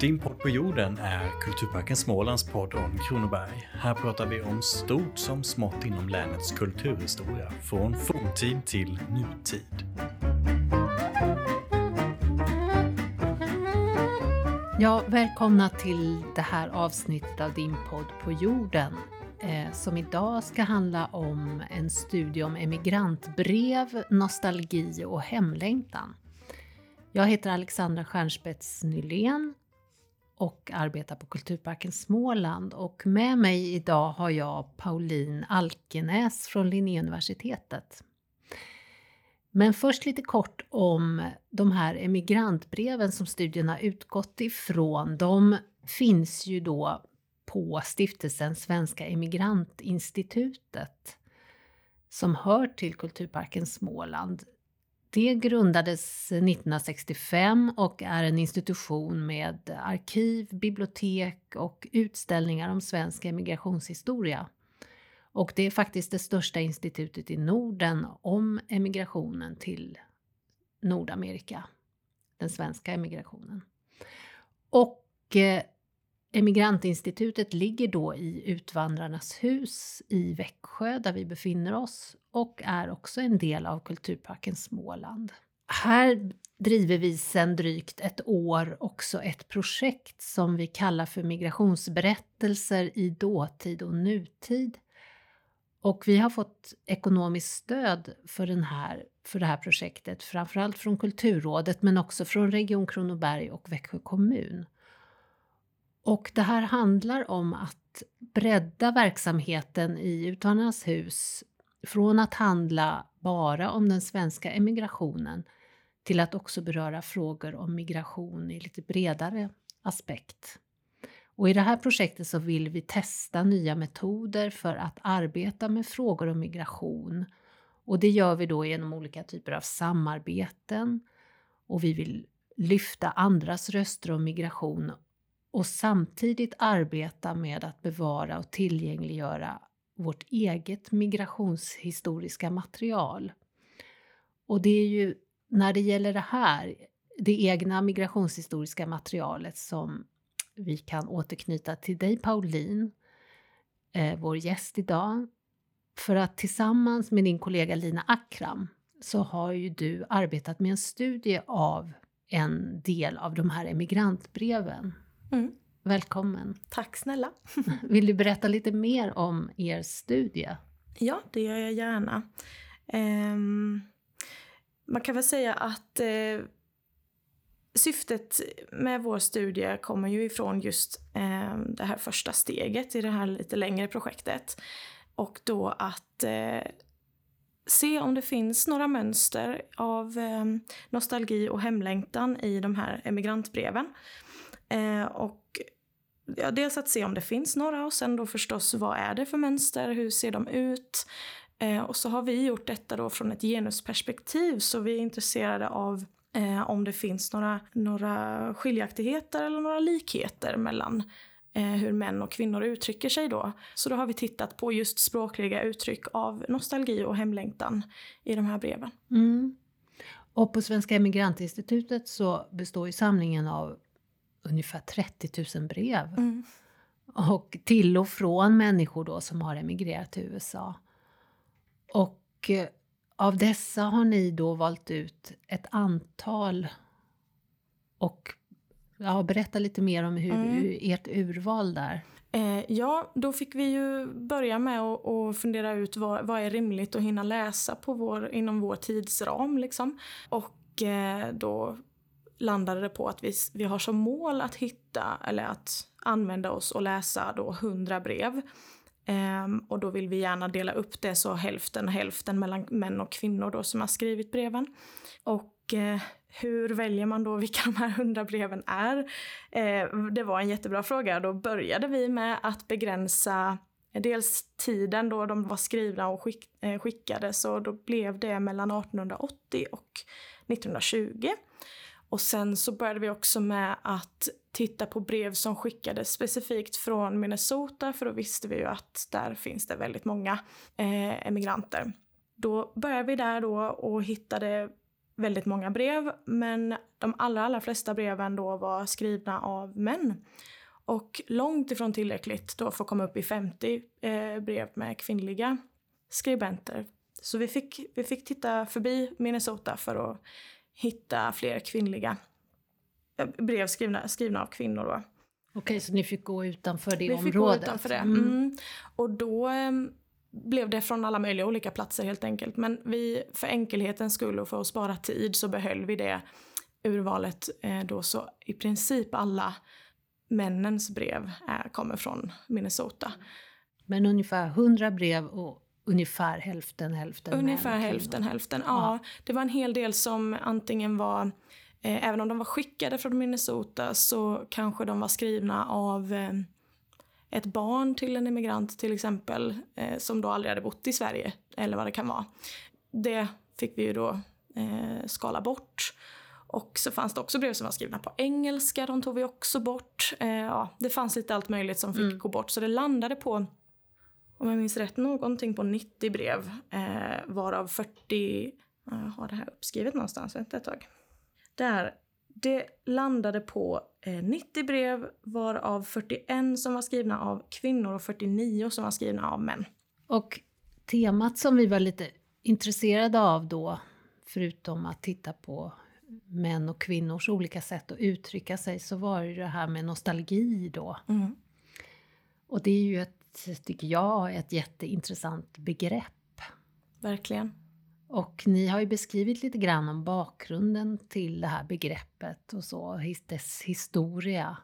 Din podd på jorden är Kulturparken Smålands podd om Kronoberg. Här pratar vi om stort som smått inom länets kulturhistoria, från forntid till nutid. Ja, välkomna till det här avsnittet av din podd på jorden eh, som idag ska handla om en studie om emigrantbrev, nostalgi och hemlängtan. Jag heter Alexandra Stjernspets Nylén och arbetar på Kulturparken Småland och med mig idag har jag Pauline Alkenäs från Linnéuniversitetet. Men först lite kort om de här emigrantbreven som studien har utgått ifrån. De finns ju då på stiftelsen Svenska Emigrantinstitutet som hör till Kulturparken Småland. Det grundades 1965 och är en institution med arkiv, bibliotek och utställningar om svensk emigrationshistoria. Och det är faktiskt det största institutet i Norden om emigrationen till Nordamerika. Den svenska emigrationen. Och eh, Emigrantinstitutet ligger då i Utvandrarnas hus i Växjö där vi befinner oss och är också en del av Kulturparken Småland. Här driver vi sedan drygt ett år också ett projekt som vi kallar för migrationsberättelser i dåtid och nutid. Och vi har fått ekonomiskt stöd för, den här, för det här projektet, framförallt från Kulturrådet men också från Region Kronoberg och Växjö kommun. Och det här handlar om att bredda verksamheten i Utvandrarnas hus från att handla bara om den svenska emigrationen till att också beröra frågor om migration i lite bredare aspekt. Och i det här projektet så vill vi testa nya metoder för att arbeta med frågor om migration. Och det gör vi då genom olika typer av samarbeten och vi vill lyfta andras röster om migration och samtidigt arbeta med att bevara och tillgängliggöra vårt eget migrationshistoriska material. Och det är ju när det gäller det här, det egna migrationshistoriska materialet som vi kan återknyta till dig Pauline, eh, vår gäst idag. För att tillsammans med din kollega Lina Akram så har ju du arbetat med en studie av en del av de här emigrantbreven. Mm. Välkommen! Tack snälla! Vill du berätta lite mer om er studie? Ja, det gör jag gärna. Um, man kan väl säga att uh, syftet med vår studie kommer ju ifrån just uh, det här första steget i det här lite längre projektet. Och då att uh, se om det finns några mönster av nostalgi och hemlängtan i de här emigrantbreven. Eh, och ja, dels att se om det finns några och sen då förstås vad är det för mönster, hur ser de ut? Eh, och så har vi gjort detta då från ett genusperspektiv så vi är intresserade av eh, om det finns några, några skiljaktigheter eller några likheter mellan eh, hur män och kvinnor uttrycker sig då. Så då har vi tittat på just språkliga uttryck av nostalgi och hemlängtan i de här breven. Mm. Och på Svenska Emigrantinstitutet så består ju samlingen av ungefär 30 000 brev. Mm. Och till och från människor då som har emigrerat till USA. Och eh, av dessa har ni då valt ut ett antal och ja, berätta lite mer om hur, mm. ert urval där. Eh, ja, då fick vi ju börja med att fundera ut vad, vad är rimligt att hinna läsa på vår, inom vår tidsram. Liksom. Och eh, då landade det på att vi, vi har som mål att hitta eller att använda oss och läsa då 100 brev. Um, och då vill vi gärna dela upp det så hälften hälften mellan män och kvinnor då som har skrivit breven. Och uh, hur väljer man då vilka de här 100 breven är? Uh, det var en jättebra fråga. Då började vi med att begränsa eh, dels tiden då de var skrivna och skick, uh, skickade så då blev det mellan 1880 och 1920. Och sen så började vi också med att titta på brev som skickades specifikt från Minnesota för då visste vi ju att där finns det väldigt många eh, emigranter. Då började vi där då och hittade väldigt många brev men de allra, allra flesta breven då var skrivna av män. Och långt ifrån tillräckligt då för att komma upp i 50 eh, brev med kvinnliga skribenter. Så vi fick, vi fick titta förbi Minnesota för att hitta fler kvinnliga eh, brev skrivna, skrivna av kvinnor. Då. Okej, så ni fick gå utanför det vi området? Vi fick gå utanför det. Mm. Mm. Och då eh, blev det från alla möjliga olika platser helt enkelt. Men vi, för enkelhetens skull och för att spara tid så behöll vi det urvalet eh, då så i princip alla männens brev är, kommer från Minnesota. Men ungefär 100 brev och ungefär hälften hälften Ungefär hälften hälften, ja. ja. Det var en hel del som antingen var eh, Även om de var skickade från Minnesota så kanske de var skrivna av eh, ett barn till en immigrant till exempel eh, som då aldrig hade bott i Sverige eller vad det kan vara. Det fick vi ju då eh, skala bort. Och så fanns det också brev som var skrivna på engelska, de tog vi också bort. Eh, ja, det fanns lite allt möjligt som fick mm. gå bort så det landade på, om jag minns rätt, någonting på 90 brev eh, varav 40, jag har det här uppskrivet någonstans, vänta ett tag. Där, det landade på eh, 90 brev varav 41 som var skrivna av kvinnor och 49 som var skrivna av män. Och temat som vi var lite intresserade av då, förutom att titta på män och kvinnors olika sätt att uttrycka sig så var det det här med nostalgi då. Mm. Och det är ju ett, tycker jag, ett jätteintressant begrepp. Verkligen. Och ni har ju beskrivit lite grann om bakgrunden till det här begreppet och så, dess historia.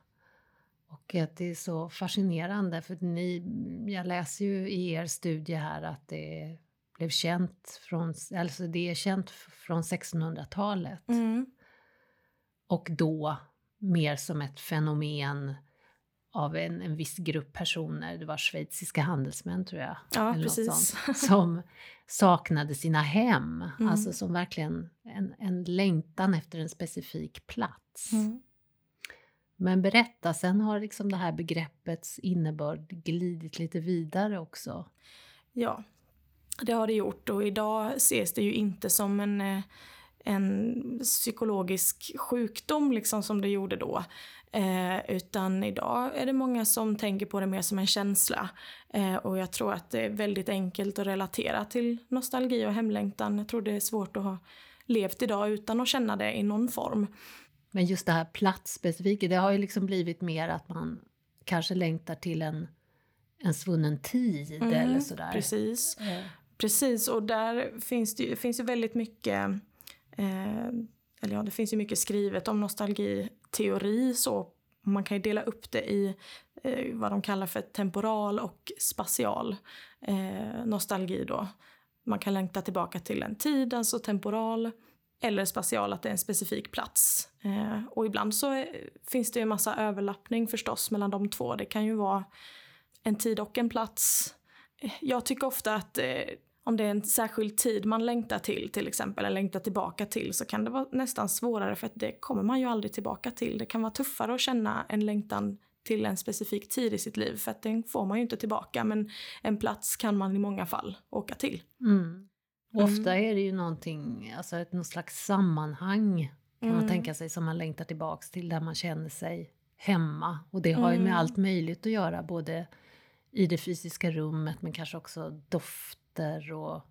Och att det är så fascinerande för ni, jag läser ju i er studie här att det blev känt från, alltså det är känt från 1600-talet. Mm. Och då mer som ett fenomen av en, en viss grupp personer, det var schweiziska handelsmän tror jag, ja, precis. Sånt, som saknade sina hem, mm. alltså som verkligen en, en längtan efter en specifik plats. Mm. Men berätta, sen har liksom det här begreppets innebörd glidit lite vidare också. Ja, det har det gjort och idag ses det ju inte som en, eh, en psykologisk sjukdom liksom som det gjorde då. Eh, utan idag är det många som tänker på det mer som en känsla. Eh, och jag tror att det är väldigt enkelt att relatera till nostalgi och hemlängtan. Jag tror det är svårt att ha levt idag utan att känna det i någon form. Men just det här platsspecifika, det har ju liksom blivit mer att man kanske längtar till en, en svunnen tid mm, eller sådär. Precis. Eh. Precis, och där finns det, finns ju väldigt mycket eh, eller ja, det finns ju mycket skrivet om nostalgiteori så man kan ju dela upp det i eh, vad de kallar för temporal och spatial eh, nostalgi då. Man kan längta tillbaka till en tid, alltså temporal, eller spatial, att det är en specifik plats. Eh, och ibland så är, finns det ju en massa överlappning förstås mellan de två. Det kan ju vara en tid och en plats. Eh, jag tycker ofta att eh, om det är en särskild tid man längtar till till exempel, eller längtar tillbaka till, så kan det vara nästan svårare för att det kommer man ju aldrig tillbaka till. Det kan vara tuffare att känna en längtan till en specifik tid i sitt liv för att den får man ju inte tillbaka men en plats kan man i många fall åka till. Mm. Ofta är det ju någonting, alltså ett någon slags sammanhang kan mm. man tänka sig som man längtar tillbaks till där man känner sig hemma och det har ju med mm. allt möjligt att göra både i det fysiska rummet men kanske också doft platser och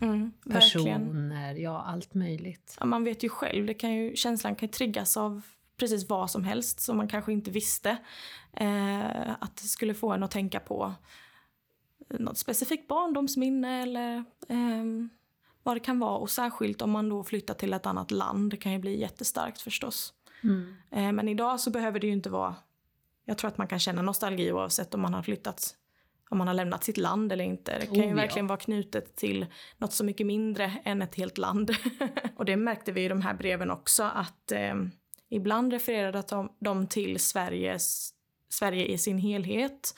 mm, personer, ja allt möjligt. Ja, man vet ju själv, det kan ju, känslan kan ju triggas av precis vad som helst som man kanske inte visste eh, att det skulle få en att tänka på något specifikt barndomsminne eller eh, vad det kan vara. Och särskilt om man då flyttar till ett annat land, det kan ju bli jättestarkt förstås. Mm. Eh, men idag så behöver det ju inte vara jag tror att man kan känna nostalgi oavsett om man har flyttat om man har lämnat sitt land eller inte. Det kan oh, ju verkligen vara knutet till något så mycket mindre än ett helt land. och det märkte vi i de här breven också att eh, ibland refererade de till Sveriges, Sverige i sin helhet.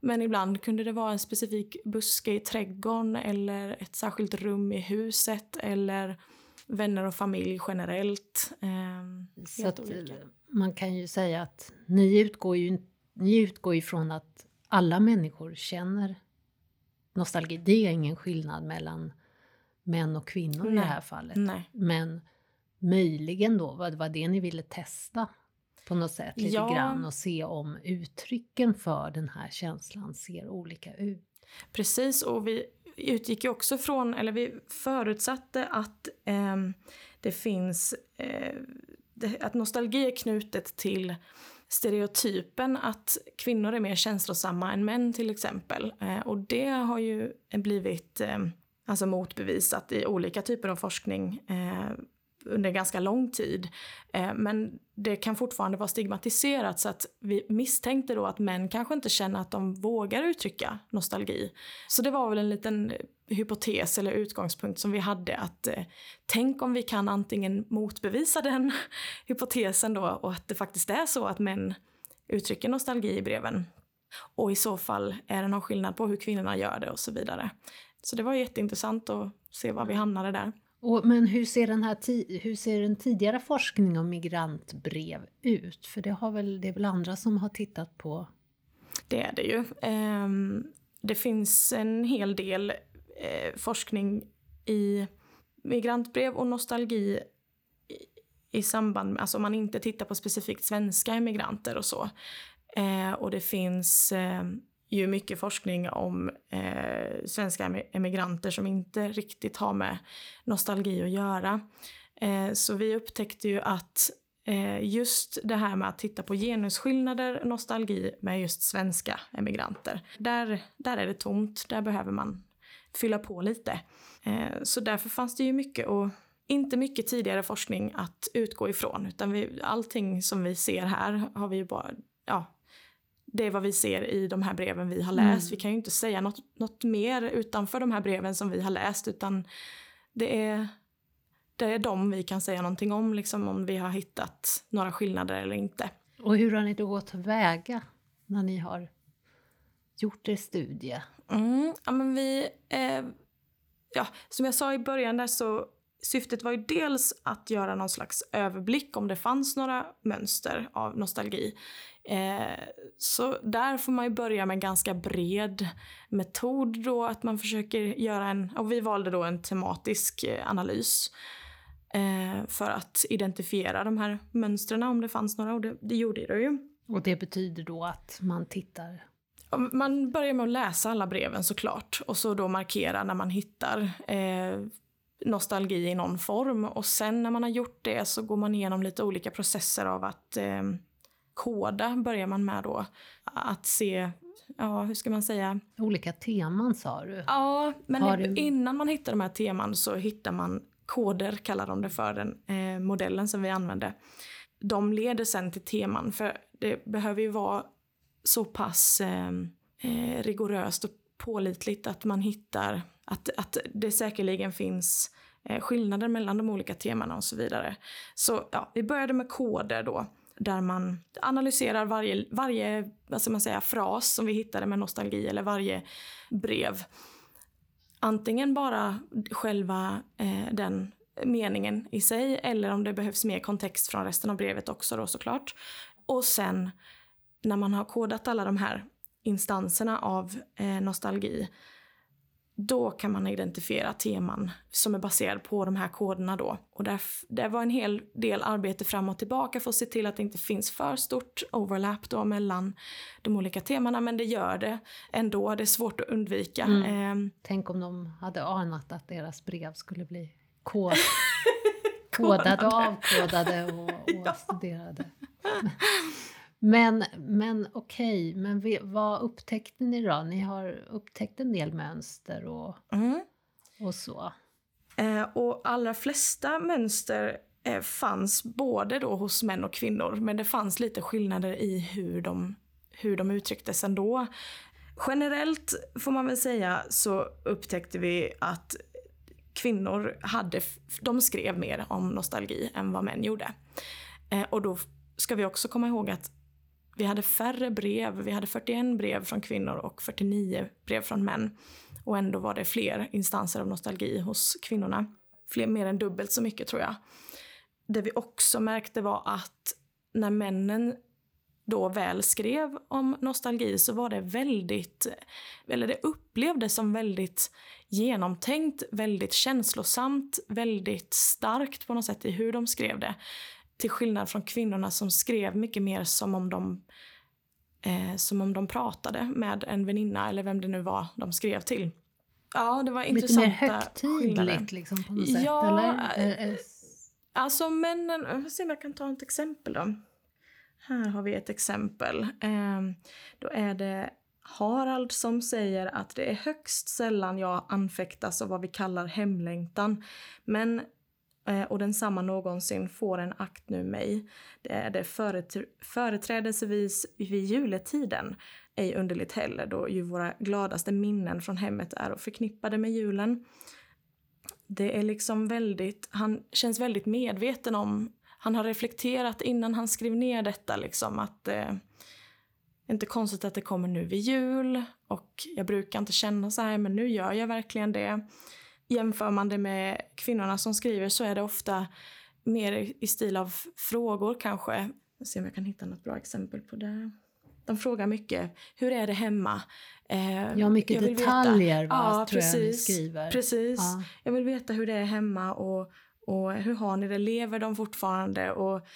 Men ibland kunde det vara en specifik buske i trädgården eller ett särskilt rum i huset eller vänner och familj generellt. Eh, Så att, man kan ju säga att ni utgår ju, ni utgår ifrån att alla människor känner nostalgi. Det är ingen skillnad mellan män och kvinnor Nej. i det här fallet. Nej. Men möjligen då var det var det ni ville testa på något sätt lite Ja. grann och se om uttrycken för den här känslan ser olika ut. Precis, och vi utgick ju också från, eller vi förutsatte att ehm, det finns, eh, det, att nostalgi är knutet till stereotypen att kvinnor är mer känslosamma än män till exempel. Eh, och det har ju blivit eh, alltså motbevisat i olika typer av forskning eh, under ganska lång tid. Eh, men det kan fortfarande vara stigmatiserat så att vi misstänkte då att män kanske inte känner att de vågar uttrycka nostalgi. Så det var väl en liten hypotes eller utgångspunkt som vi hade att eh, tänk om vi kan antingen motbevisa den hypotesen då och att det faktiskt är så att män uttrycker nostalgi i breven. Och i så fall är det någon skillnad på hur kvinnorna gör det och så vidare. Så det var jätteintressant att se var vi hamnade där. Och, men hur ser, den här ti- hur ser den tidigare forskning om migrantbrev ut? För det, har väl, det är väl andra som har tittat på Det är det ju. Ehm, det finns en hel del eh, forskning i migrantbrev och nostalgi i, i samband med, alltså om man inte tittar på specifikt svenska emigranter och så. Eh, och det finns eh, ju mycket forskning om eh, svenska emigranter som inte riktigt har med nostalgi att göra. Eh, så vi upptäckte ju att eh, just det här med att titta på genusskillnader, nostalgi med just svenska emigranter. Där, där är det tomt, där behöver man fylla på lite. Eh, så därför fanns det ju mycket och inte mycket tidigare forskning att utgå ifrån utan vi, allting som vi ser här har vi ju bara, ja, det är vad vi ser i de här breven vi har läst. Mm. Vi kan ju inte säga något, något mer utanför de här breven som vi har läst utan det är, det är de vi kan säga någonting om, liksom om vi har hittat några skillnader eller inte. Och hur har ni då gått tillväga när ni har gjort er studie? Mm, ja, men vi, eh, ja, som jag sa i början där så syftet var ju dels att göra någon slags överblick om det fanns några mönster av nostalgi. Eh, så där får man ju börja med en ganska bred metod då att man försöker göra en, och vi valde då en tematisk eh, analys eh, för att identifiera de här mönstren om det fanns några och det, det gjorde det ju. Och det betyder då att man tittar Man börjar med att läsa alla breven såklart och så då markera när man hittar eh, nostalgi i någon form. Och sen när man har gjort det så går man igenom lite olika processer av att eh, koda börjar man med då. Att se, ja hur ska man säga? olika teman sa du. Ja, men du- innan man hittar de här teman så hittar man koder, kallar de det för, den eh, modellen som vi använde. De leder sen till teman, för det behöver ju vara så pass eh, eh, rigoröst och pålitligt att man hittar att, att det säkerligen finns eh, skillnader mellan de olika temana och så vidare. Så ja, vi började med koder då där man analyserar varje, varje vad ska man säga, fras som vi hittade med nostalgi eller varje brev. Antingen bara själva eh, den meningen i sig eller om det behövs mer kontext från resten av brevet också då såklart. Och sen när man har kodat alla de här instanserna av eh, nostalgi då kan man identifiera teman som är baserade på de här koderna då. Och där, det var en hel del arbete fram och tillbaka för att se till att det inte finns för stort overlap då mellan de olika temana, men det gör det ändå. Det är svårt att undvika. Mm. Ehm, Tänk om de hade anat att deras brev skulle bli kod, kodade avkodade och, och studerade. Men, men okej, men vi, vad upptäckte ni då? Ni har upptäckt en del mönster och, mm. och så. Eh, och allra flesta mönster eh, fanns både då hos män och kvinnor, men det fanns lite skillnader i hur de, hur de uttrycktes ändå. Generellt får man väl säga så upptäckte vi att kvinnor hade, de skrev mer om nostalgi än vad män gjorde. Eh, och då ska vi också komma ihåg att vi hade färre brev. Vi hade 41 brev från kvinnor och 49 brev från män. Och ändå var det fler instanser av nostalgi hos kvinnorna. Fler, mer än dubbelt så mycket tror jag. Det vi också märkte var att när männen då väl skrev om nostalgi så var det väldigt, eller det upplevdes som väldigt genomtänkt, väldigt känslosamt, väldigt starkt på något sätt i hur de skrev det. Till skillnad från kvinnorna som skrev mycket mer som om de eh, som om de pratade med en väninna eller vem det nu var de skrev till. Ja, det var Lite intressanta mer högtidligt liksom på något sätt? Ja, eller? Eh, eh, Alltså männen, jag får se om jag kan ta ett exempel då. Här har vi ett exempel. Eh, då är det Harald som säger att det är högst sällan jag anfäktas av vad vi kallar hemlängtan. Men eh, Eh, och densamma någonsin får en akt nu mig. Det är det företr- företrädelsevis vid juletiden. Ej underligt heller då ju våra gladaste minnen från hemmet är förknippade med julen. Det är liksom väldigt, han känns väldigt medveten om, han har reflekterat innan han skrev ner detta liksom att eh, inte konstigt att det kommer nu vid jul och jag brukar inte känna så här men nu gör jag verkligen det. Jämför man det med kvinnorna som skriver så är det ofta mer i stil av frågor kanske. Jag ska se om jag kan hitta något bra exempel på det. De frågar mycket, hur är det hemma? Eh, ja, mycket jag vill detaljer veta. va, Ja, tror jag ni precis. skriver. Precis. Ja. Jag vill veta hur det är hemma och, och hur har ni det? Lever de fortfarande? Och,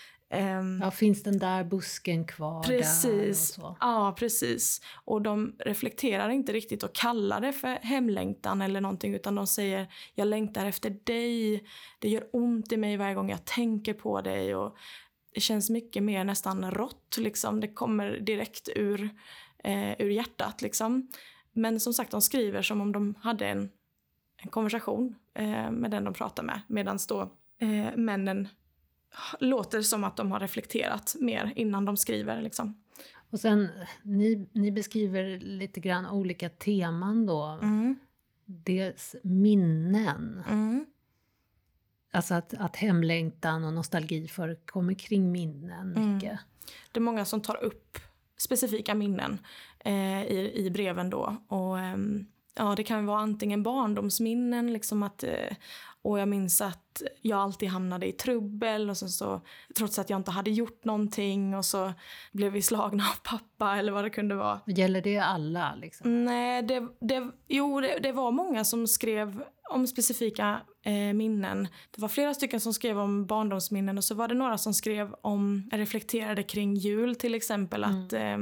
Ja, finns den där busken kvar där och Precis. så? Ja, precis. Och de reflekterar inte riktigt och kallar det för hemlängtan eller någonting utan de säger jag längtar efter dig. Det gör ont i mig varje gång jag tänker på dig och det känns mycket mer nästan rått liksom. Det kommer direkt ur, eh, ur hjärtat liksom. Men som sagt, de skriver som om de hade en, en konversation eh, med den de pratar med medan då eh, männen låter som att de har reflekterat mer innan de skriver. Liksom. Och sen, ni, ni beskriver lite grann olika teman då. Mm. Dels minnen. Mm. Alltså att, att hemlängtan och nostalgi förekommer kring minnen Mm. mycket. Det är många som tar upp specifika minnen eh, i, i breven då. Och, ehm, ja, det kan vara antingen barndomsminnen, liksom att eh, och jag minns att jag alltid hamnade i trubbel och sen så, trots att jag inte hade gjort någonting och så blev vi slagna av pappa eller vad det kunde vara. Gäller det alla? Liksom? Nej, det, det, jo, det, det var många som skrev om specifika eh, minnen. Det var flera stycken som skrev om barndomsminnen och så var det några som skrev om, reflekterade kring jul till exempel. Att eh,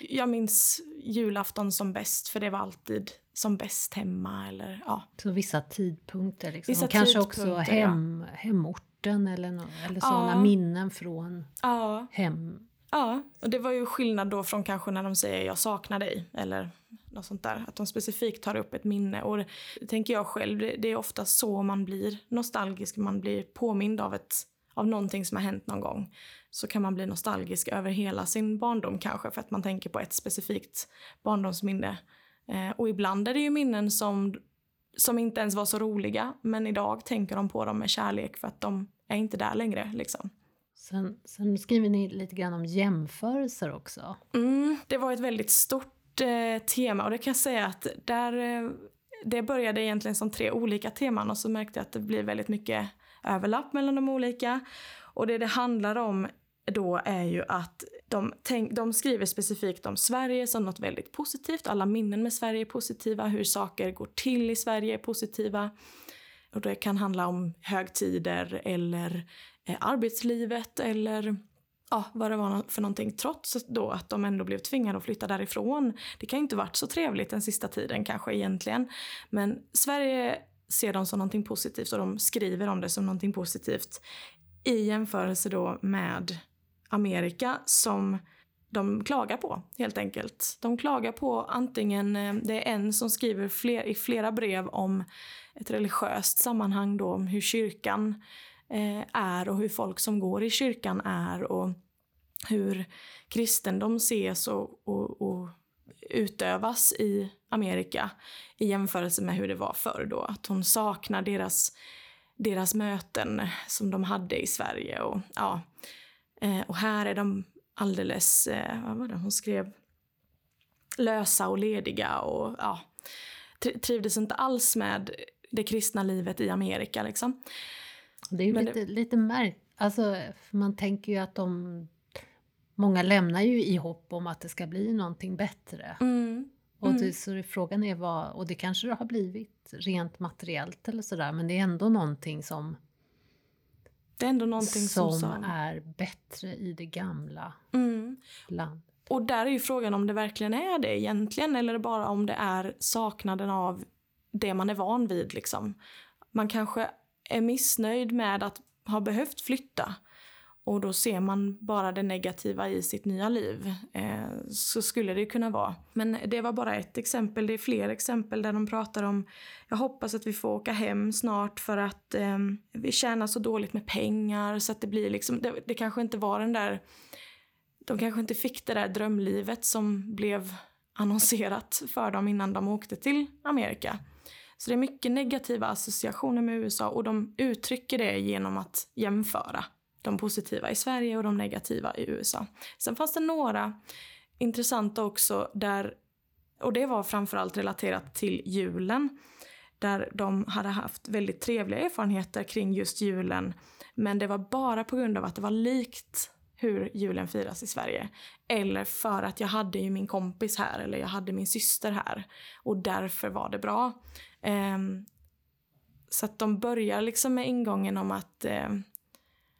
jag minns julafton som bäst för det var alltid som bäst hemma eller ja. Så vissa tidpunkter liksom. Vissa och kanske också hem, hemorten eller, no, eller sådana Ja. minnen från Ja, hem. ja. Och det var ju skillnad då från kanske när de säger jag saknar dig eller något sånt där. Att de specifikt tar upp ett minne. Och det, tänker jag själv, det, det är ofta så man blir nostalgisk. Man blir påmind av, ett, av någonting som har hänt någon gång. Så kan man bli nostalgisk över hela sin barndom kanske för att man tänker på ett specifikt barndomsminne. Eh, och ibland är det ju minnen som, som inte ens var så roliga men idag tänker de på dem med kärlek för att de är inte där längre. Liksom. Sen, sen skriver ni lite grann om jämförelser också. Mm, det var ett väldigt stort eh, tema och det kan jag säga att där, eh, det började egentligen som tre olika teman och så märkte jag att det blir väldigt mycket överlapp mellan de olika. Och det det handlar om då är ju att de, tänk, de skriver specifikt om Sverige som något väldigt positivt. Alla minnen med Sverige är positiva, hur saker går till i Sverige är positiva. Och det kan handla om högtider eller eh, arbetslivet eller ja, vad det var för någonting. Trots då att de ändå blev tvingade att flytta därifrån. Det kan ju inte varit så trevligt den sista tiden kanske egentligen. Men Sverige ser dem som någonting positivt och de skriver om det som någonting positivt. I jämförelse då med Amerika som de klagar på helt enkelt. De klagar på antingen, eh, det är en som skriver fler, i flera brev om ett religiöst sammanhang då om hur kyrkan eh, Eh, är och hur folk som går i kyrkan är och hur kristendom ses och, och, och utövas i Amerika i jämförelse med hur det var förr då. Att hon saknar deras, deras möten som de hade i Sverige. Och, ja. Eh, och här är de alldeles, eh, vad var det hon skrev, lösa och lediga och ja, trivdes inte alls med det kristna livet i Amerika liksom. Det är ju lite, lite märkt. Alltså, man tänker ju att de många lämnar ju i hopp om att det ska bli någonting bättre. Mm. Och Mm. det, så frågan är vad, och det kanske det har blivit rent materiellt eller sådär, men det är ändå någonting som, Det är ändå någonting som... som som är bättre i det gamla mm. landet. Och där är ju frågan om det verkligen är det egentligen eller bara om det är saknaden av det man är van vid. Liksom. Man kanske är missnöjd med att ha behövt flytta och då ser man bara det negativa i sitt nya liv. Eh, så skulle det kunna vara. Men det var bara ett exempel. Det är fler exempel där de pratar om jag hoppas att vi får åka hem snart för att eh, vi tjänar så dåligt med pengar så att det blir liksom, det, det kanske inte var den där de kanske inte fick det där drömlivet som blev annonserat för dem innan de åkte till Amerika. Så det är mycket negativa associationer med USA och de uttrycker det genom att jämföra de positiva i Sverige och de negativa i USA. Sen fanns det några intressanta också där, och det var framförallt relaterat till julen, där de hade haft väldigt trevliga erfarenheter kring just julen, men det var bara på grund av att det var likt hur julen firas i Sverige. Eller för att jag hade ju min kompis här eller jag hade min syster här. Och därför var det bra. Ehm, så att de börjar liksom med ingången om att eh,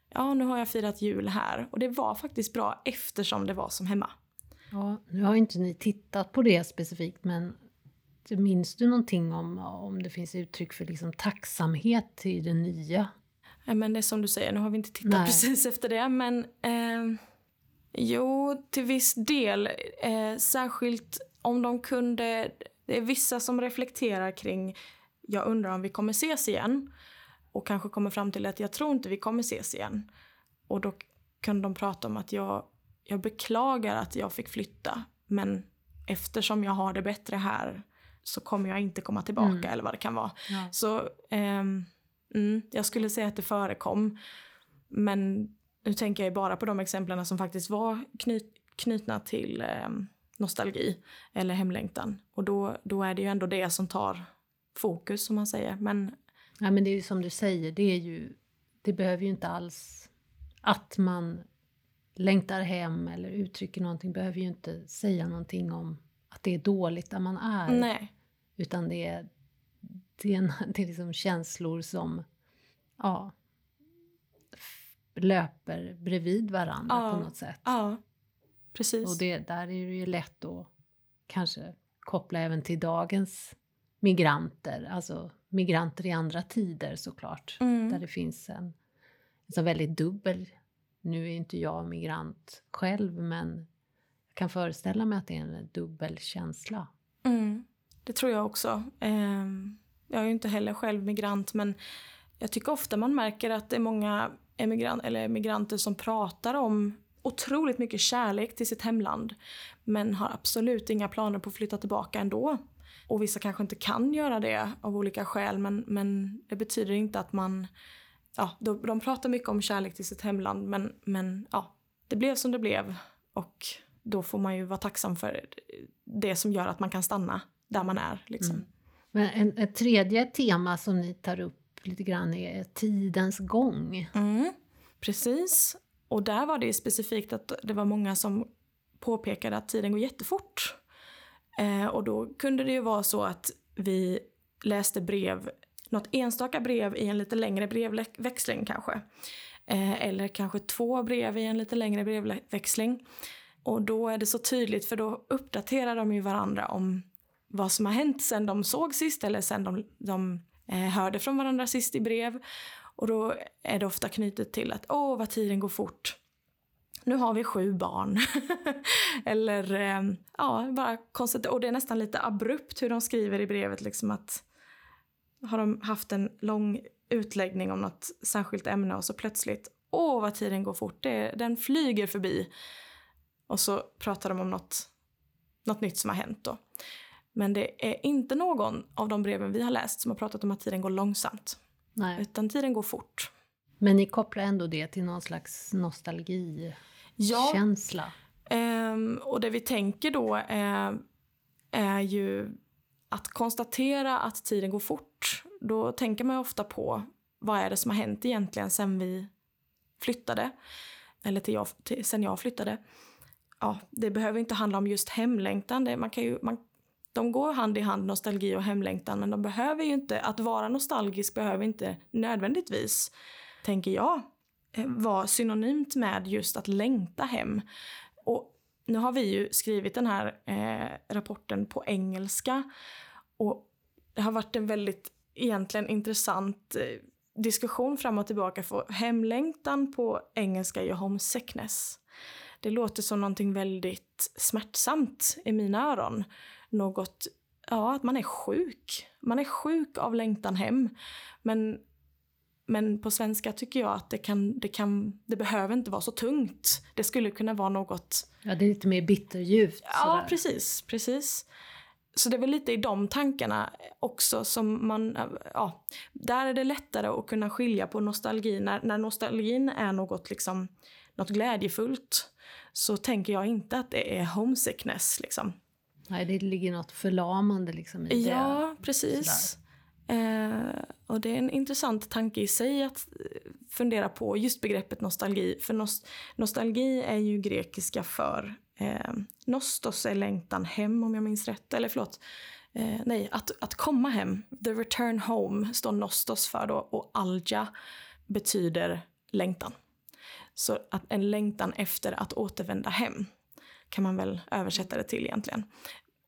ja, nu har jag firat jul här. Och det var faktiskt bra eftersom det var som hemma. Ja, nu har inte ni tittat på det specifikt, men minns du någonting om, om det finns uttryck för liksom tacksamhet till det nya? Eh, Men det är som du säger, nu har vi inte tittat Nej. precis efter det. Men eh, jo, till viss del. Eh, särskilt om de kunde... Det är vissa som reflekterar kring jag undrar om vi kommer ses igen. Och kanske kommer fram till att jag tror inte vi kommer ses igen. Och då kunde de prata om att jag, jag beklagar att jag fick flytta. Men eftersom jag har det bättre här så kommer jag inte komma tillbaka Mm. eller vad det kan vara. Ja. Så ehm, mm, jag skulle säga att det förekom. Men nu tänker jag bara på de exemplen som faktiskt var knyt, knutna till ehm, nostalgi eller hemlängtan. Och då, då är det ju ändå det som tar fokus som man säger. Men Ja, men det är ju som du säger, det är ju, det behöver ju inte alls att man längtar hem eller uttrycker någonting behöver ju inte säga någonting om att det är dåligt där man är. nej, Utan det är, det är, en, det är liksom känslor som ja, löper bredvid varandra Ja. på något sätt. ja, precis. Och det, där är det ju lätt att kanske koppla även till dagens migranter, alltså migranter i andra tider såklart, Mm. där det finns en, en så väldigt dubbel, nu är inte jag migrant själv, men jag kan föreställa mig att det är en dubbel känsla. Mm, det tror jag också. Ehm, jag är ju inte heller själv migrant men jag tycker ofta man märker att det är många emigran- eller migranter som pratar om otroligt mycket kärlek till sitt hemland men har absolut inga planer på att flytta tillbaka ändå. Och vissa kanske inte kan göra det av olika skäl men, men det betyder inte att man... Ja, de, de pratar mycket om kärlek till sitt hemland men, men ja, det blev som det blev och då får man ju vara tacksam för det som gör att man kan stanna där man är. Liksom. Mm. Men en, ett tredje tema som ni tar upp lite grann är tidens gång. Mm, precis. Och där var det specifikt att det var många som påpekade att tiden går jättefort. Eh, och då kunde det ju vara så att vi läste brev, något enstaka brev i en lite längre brevväxling kanske. Eh, eller kanske två brev i en lite längre brevväxling. Och då är det så tydligt för då uppdaterar de ju varandra om vad som har hänt sen de såg sist eller sen de, de eh, hörde från varandra sist i brev. Och då är det ofta knutet till att åh vad tiden går fort. Nu har vi sju barn. eller ehm, ja, bara konstigt. Och det är nästan lite abrupt hur de skriver i brevet liksom att har de haft en lång utläggning om något särskilt ämne och så plötsligt åh vad tiden går fort. Det, den flyger förbi. Och så pratar de om något, något nytt som har hänt då. Men det är inte någon av de breven vi har läst som har pratat om att tiden går långsamt. Nej. Utan tiden går fort. Men ni kopplar ändå det till någon slags nostalgikänsla. Ja, ehm, och det vi tänker då är, är ju att konstatera att tiden går fort. Då tänker man ofta på vad är det som har hänt egentligen sen vi flyttade. Eller till jag, till, sen jag flyttade. ja, det behöver inte handla om just hemlängtan. Det, man kan ju, man, de går hand i hand, nostalgi och hemlängtan, men de behöver ju inte, att vara nostalgisk behöver inte nödvändigtvis, tänker jag, eh, vara synonymt med just att längta hem. Och nu har vi ju skrivit den här eh, rapporten på engelska och det har varit en väldigt egentligen intressant eh, diskussion fram och tillbaka. För hemlängtan på engelska är ju homesickness. Det låter som någonting väldigt smärtsamt i mina öron. Något, ja, att man är sjuk. Man är sjuk av längtan hem. Men, men på svenska tycker jag att det, kan, det, kan, det behöver inte vara så tungt. Det skulle kunna vara något... Ja, det är lite mer bitterljuvt. Ja, sådär. precis. precis. Så det är väl lite i de tankarna också som man, ja, där är det lättare att kunna skilja på nostalgi. När, när nostalgin är något, liksom, något glädjefullt så tänker jag inte att det är homesickness. Liksom. Nej, det ligger något förlamande liksom i det. Ja, precis. Eh, och det är en intressant tanke i sig att fundera på just begreppet nostalgi. För nost nostalgi är ju grekiska för eh, nostos är längtan hem om jag minns rätt. Eller förlåt, eh, nej, att, att komma hem. The return home står nostos för då och alja betyder längtan. Så att en längtan efter att återvända hem kan man väl översätta det till egentligen.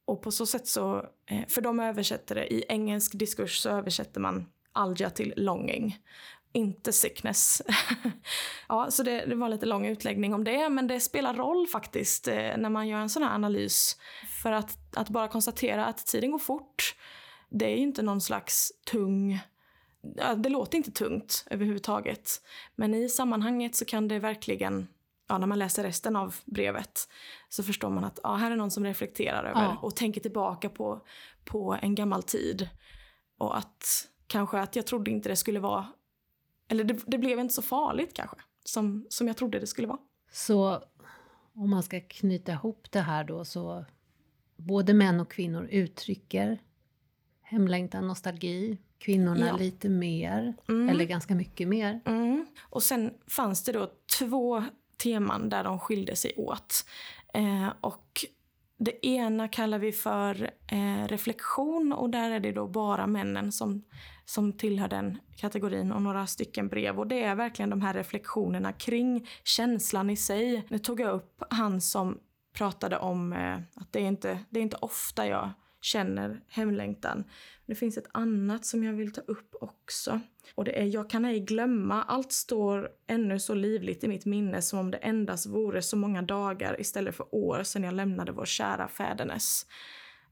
Och på så sätt så, eh, för de översätter det, i engelsk diskurs så översätter man algia till longing inte sickness. ja, så det, det, var lite lång utläggning om det, men det spelar roll faktiskt eh, när man gör en sån här analys. För att, att bara konstatera att tiden går fort, det är ju inte någon slags tung det låter inte tungt överhuvudtaget. Men i sammanhanget så kan det verkligen, ja, när man läser resten av brevet, så förstår man att ja, här är någon som reflekterar över ja. och tänker tillbaka på, på en gammal tid. Och att kanske att jag trodde inte det skulle vara eller det, det, blev inte så farligt kanske, som, som jag trodde det skulle vara. Så om man ska knyta ihop det här då så både män och kvinnor uttrycker hemlängtan, nostalgi, kvinnorna ja. lite mer, mm. eller ganska mycket mer. Mm. Och sen fanns det då två teman där de skilde sig åt. Eh, och det ena kallar vi för eh, reflektion och där är det då bara männen som som tillhör den kategorin och några stycken brev. Och det är verkligen de här reflektionerna kring känslan i sig. Nu tog jag upp han som pratade om eh, att det är, inte, det är inte ofta jag känner hemlängtan. Det finns ett annat som jag vill ta upp också. Och det är Jag kan ej glömma. Allt står ännu så livligt i mitt minne som om det endast vore så många dagar istället för år sedan jag lämnade vår kära fädernes.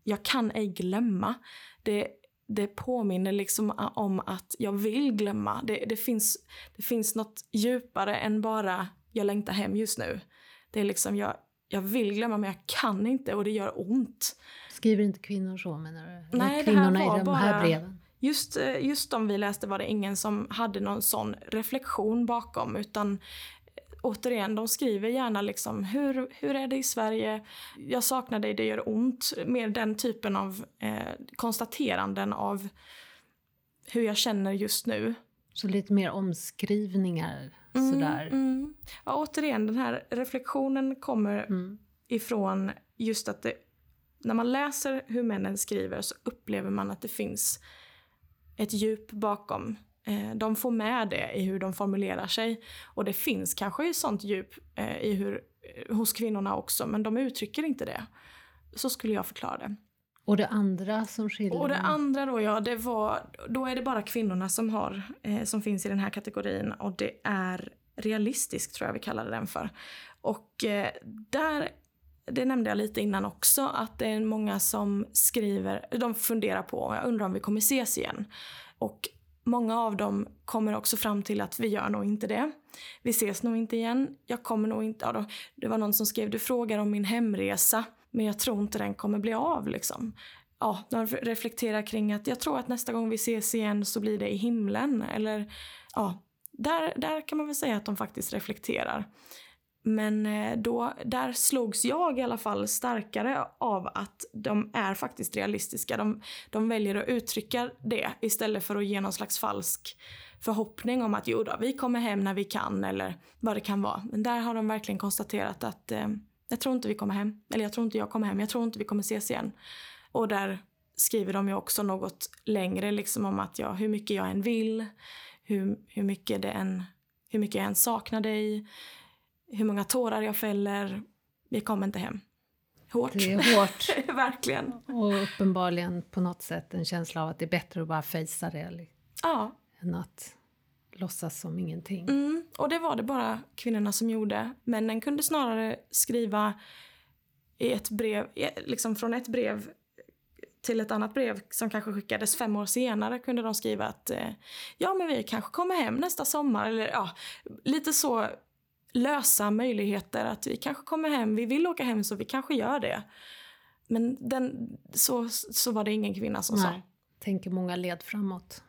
Jag kan ej glömma. Det det påminner liksom om att jag vill glömma. Det, det, finns, det finns något djupare än bara jag längtar hem just nu. Det är liksom jag, jag vill glömma men jag kan inte och det gör ont. Skriver inte kvinnor så menar du? Nej, Kvinnorna i de här bara, breven? Just, eh, just de vi läste var det ingen som hade någon sån reflektion bakom utan återigen, de skriver gärna liksom hur, hur är det i Sverige? Jag saknar dig, det gör ont. Mer den typen av eh, konstateranden av hur jag känner just nu. Så lite mer omskrivningar mm, sådär? Mm. Ja, återigen, den här reflektionen kommer mm. ifrån just att det, när man läser hur männen skriver så upplever man att det finns ett djup bakom Eh, de får med det i hur de formulerar sig. Och det finns kanske ett sånt djup eh, i hur, eh, hos kvinnorna också, men de uttrycker inte det. Så skulle jag förklara det. Och det andra som skiljer? Och det andra då, ja, det var, då är det bara kvinnorna som, har, som finns i den här kategorin och det är realistisk tror jag vi kallade den för. Och eh, där, det nämnde jag lite innan också, att det är många som skriver, de funderar på, jag undrar om vi kommer ses igen. Och Många av dem kommer också fram till att vi gör nog inte det. Vi ses nog inte igen. Jag kommer nog inte... Ja då, det var någon som skrev du frågar om min hemresa men jag tror inte den kommer bli av. Liksom. Ja, de reflekterar kring att jag tror att nästa gång vi ses igen så blir det i himlen. Eller ja, där, där kan man väl säga att de faktiskt reflekterar. Men eh, då, där slogs jag i alla fall starkare av att de är faktiskt realistiska. De, de väljer att uttrycka det istället för att ge någon slags falsk förhoppning om att jo då, vi kommer hem när vi kan eller vad det kan vara. Men där har de verkligen konstaterat att eh, jag tror inte vi kommer hem. Eller jag tror inte jag kommer hem. Jag tror inte vi kommer ses igen. Och där skriver de ju också något längre liksom om att ja, hur mycket jag än vill, hur, hur, mycket det än, hur mycket jag än saknar dig, hur många tårar jag fäller, vi kommer inte hem. Hårt. Det är hårt. Verkligen. Och uppenbarligen på något sätt en känsla av att det är bättre att bara fejsa det Ja. än att låtsas som ingenting. Mm, och det var det bara kvinnorna som gjorde. Männen kunde snarare skriva i ett brev, liksom från ett brev till ett annat brev som kanske skickades fem år senare kunde de skriva att eh, ja men vi kanske kommer hem nästa sommar eller ja, lite så lösa möjligheter att vi kanske kommer hem, vi vill åka hem så vi kanske gör det. Men den, så, så var det ingen kvinna som Nej. sa. Tänker många led framåt.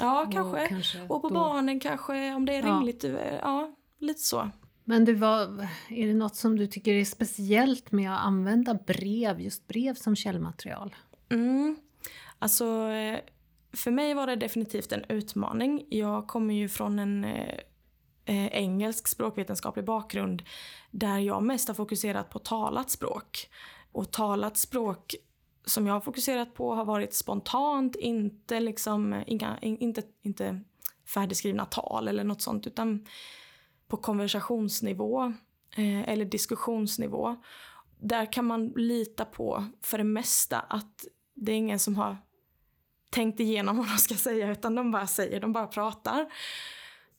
Ja, Och kanske. kanske Och på då- barnen kanske, om det är Ja. rimligt. eh, Ja, lite så. Men du, vad, är det något som du tycker är speciellt med att använda brev, just brev som källmaterial? Mm. Alltså, eh, för mig var det definitivt en utmaning. Jag kommer ju från en eh, engelsk språkvetenskaplig bakgrund där jag mest har fokuserat på talat språk. Och talat språk som jag har fokuserat på har varit spontant, inte liksom, inga, in, inte, inte färdigskrivna tal eller något sånt, utan på konversationsnivå eh, eller diskussionsnivå. Där kan man lita på för det mesta att det är ingen som har tänkt igenom vad de ska säga utan de bara säger, de bara pratar.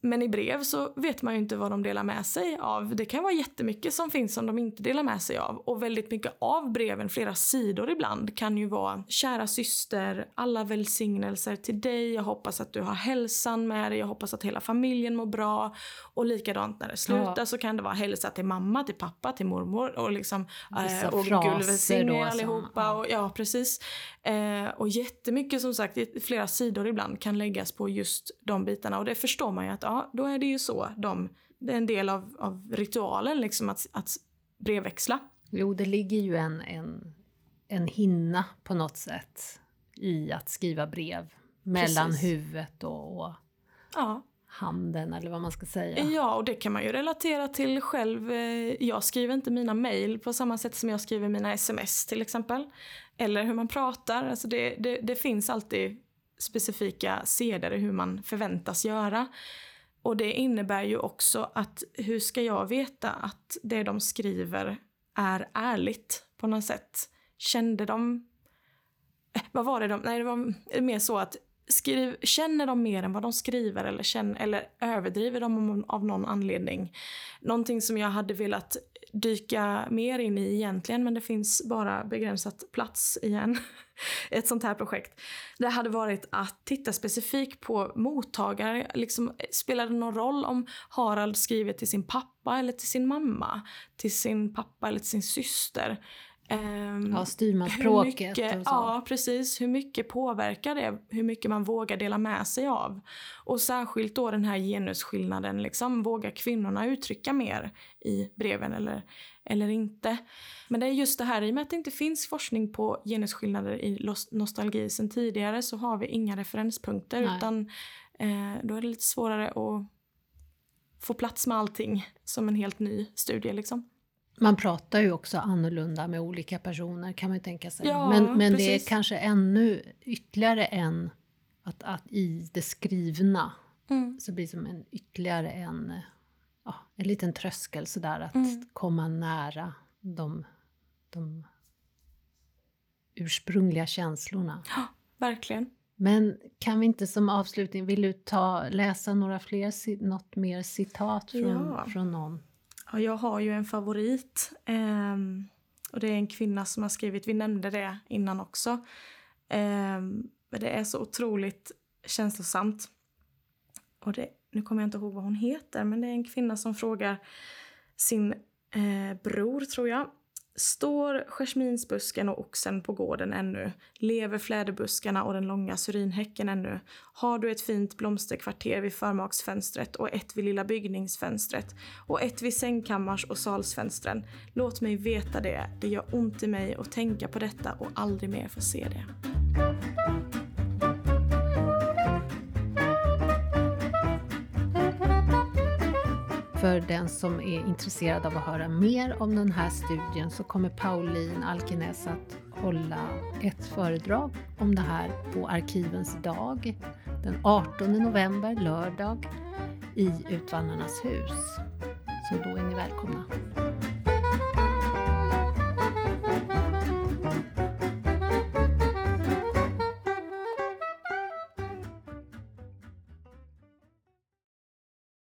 Men i brev så vet man ju inte vad de delar med sig av. Det kan vara jättemycket som finns som de inte delar med sig av. Och väldigt mycket av breven, flera sidor ibland, kan ju vara Kära syster, alla välsignelser till dig. Jag hoppas att du har hälsan med dig. Jag hoppas att hela familjen mår bra. Och likadant när det slutar Ja. så kan det vara hälsa till mamma, till pappa, till mormor och liksom Vissa eh, och Gud välsigne som- allihopa. ja. Och, ja, precis. Eh, och jättemycket som sagt, flera sidor ibland kan läggas på just de bitarna. Och det förstår man ju att ja, då är det ju så. De, det är en del av, av ritualen liksom att, att brevväxla. Jo, det ligger ju en, en, en hinna på något sätt i att skriva brev mellan Precis. huvudet och, och Ja. handen eller vad man ska säga. ja, och det kan man ju relatera till själv. Eh, Jag skriver inte mina mejl på samma sätt som jag skriver mina sms till exempel. Eller hur man pratar. Alltså det, det, det finns alltid specifika seder i hur man förväntas göra. Och det innebär ju också att hur ska jag veta att det de skriver är ärligt på något sätt? Kände de... Eh, vad var det de... Nej, det var mer så att skriv, känner de mer än vad de skriver eller, känner, eller överdriver de av någon anledning? Någonting som jag hade velat dyka mer in i egentligen men det finns bara begränsat plats igen. Ett sånt här projekt. Det hade varit att titta specifikt på mottagare. Liksom, spelar det någon roll om Harald skriver till sin pappa eller till sin mamma? Till sin pappa eller till sin syster? Ehm, Ja, hur styrmansspråket mycket, och så. ja, precis. Hur mycket påverkar det? Hur mycket man vågar dela med sig av? Och särskilt då den här genusskillnaden. Liksom, vågar kvinnorna uttrycka mer i breven eller, eller inte? Men det är just det här, i och med att det inte finns forskning på genusskillnader i nostalgi sen tidigare så har vi inga referenspunkter. Nej. Utan eh, då är det lite svårare att få plats med allting som en helt ny studie. Liksom. Man pratar ju också annorlunda med olika personer kan man ju tänka sig. Ja, men men det är kanske ännu ytterligare än att, att i det skrivna så blir det som en ytterligare en, ja, en liten tröskel sådär att Mm. komma nära de, de ursprungliga känslorna. Verkligen. Men kan vi inte som avslutning, vill du ta, läsa några fler, något mer citat från, Ja. från någon? Ja, jag har ju en favorit. Ehm, och det är en kvinna som har skrivit, vi nämnde det innan också. Ehm, men det är så otroligt känslosamt. Och det, nu kommer jag inte ihåg vad hon heter, men det är en kvinna som frågar sin eh, bror, tror jag. Står jasminsbusken och oxen på gården ännu? Lever fläderbuskarna och den långa syrinhäcken ännu? Har du ett fint blomsterkvarter vid förmaksfönstret och ett vid lilla byggningsfönstret och ett vid sängkammars och salsfönstren? Låt mig veta det. Det gör ont i mig att tänka på detta och aldrig mer få se det. För den som är intresserad av att höra mer om den här studien så kommer Pauline Alkenäs att hålla ett föredrag om det här på Arkivens dag den 18 november, lördag, i Utvandrarnas hus. Så då är ni välkomna.